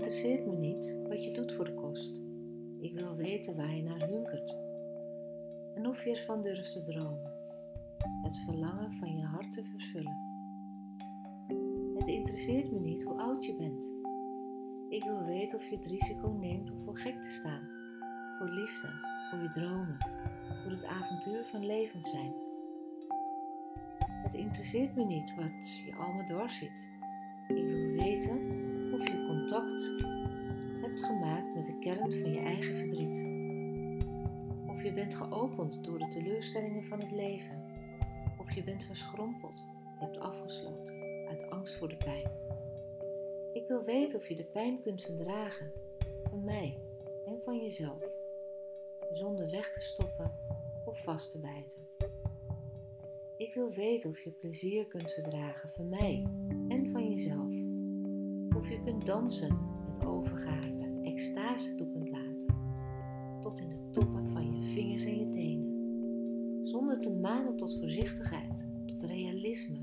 interesseert me niet wat je doet voor de kost. Ik wil weten waar je naar hunkert en of je ervan durft te dromen, het verlangen van je hart te vervullen. Het interesseert me niet hoe oud je bent. Ik wil weten of je het risico neemt om voor gek te staan, voor liefde, voor je dromen, voor het avontuur van levend zijn. Het interesseert me niet wat je allemaal doorziet. Ik wil weten Of je bent geopend door de teleurstellingen van het leven. Of je bent verschrompeld, je hebt afgesloten uit angst voor de pijn. Ik wil weten of je de pijn kunt verdragen van mij en van jezelf, zonder weg te stoppen of vast te bijten. Ik wil weten of je plezier kunt verdragen van mij en van jezelf. Of je kunt dansen met overgave, extase toe kunt laten, tot in de toppen van je vingers en je tenen. Zonder te manen tot voorzichtigheid, tot realisme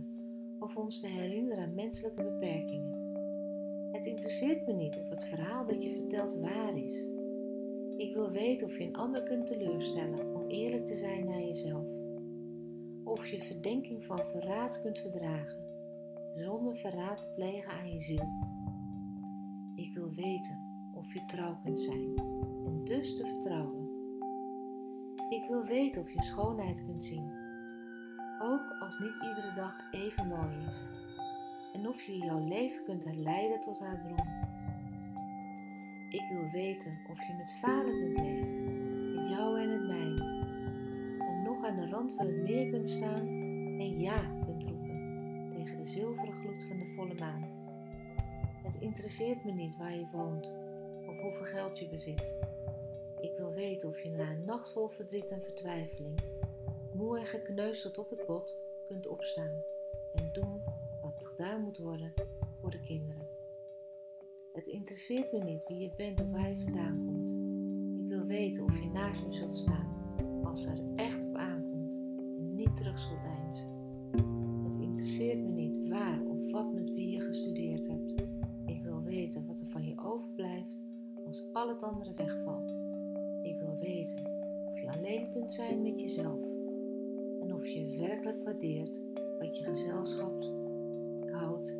of ons te herinneren aan menselijke beperkingen. Het interesseert me niet of het verhaal dat je vertelt waar is. Ik wil weten of je een ander kunt teleurstellen om eerlijk te zijn naar jezelf. Of je verdenking van verraad kunt verdragen, zonder verraad te plegen aan je ziel. Ik wil weten of je trouw kunt zijn dus te vertrouwen. Ik wil weten of je schoonheid kunt zien, ook als niet iedere dag even mooi is. En of je jouw leven kunt herleiden tot haar bron. Ik wil weten of je met falen kunt leven, het jouwe en het mijne. En nog aan de rand van het meer kunt staan en ja kunt roepen tegen de zilveren gloed van de volle maan. Het interesseert me niet waar je woont of hoeveel geld je bezit. Weten of je na een nacht vol verdriet en vertwijfeling, moe en gekneuseld op het bot, kunt opstaan en doen wat gedaan moet worden voor de kinderen. Het interesseert me niet wie je bent of waar je vandaan komt. Ik wil weten of je naast me zult staan als er echt op aankomt en niet terug zult deinzen. Het interesseert me niet waar of wat met wie je gestudeerd hebt. Ik wil weten wat er van je overblijft als al het andere wegvalt. Wil weten of je alleen kunt zijn met jezelf en of je werkelijk waardeert wat je gezelschap houdt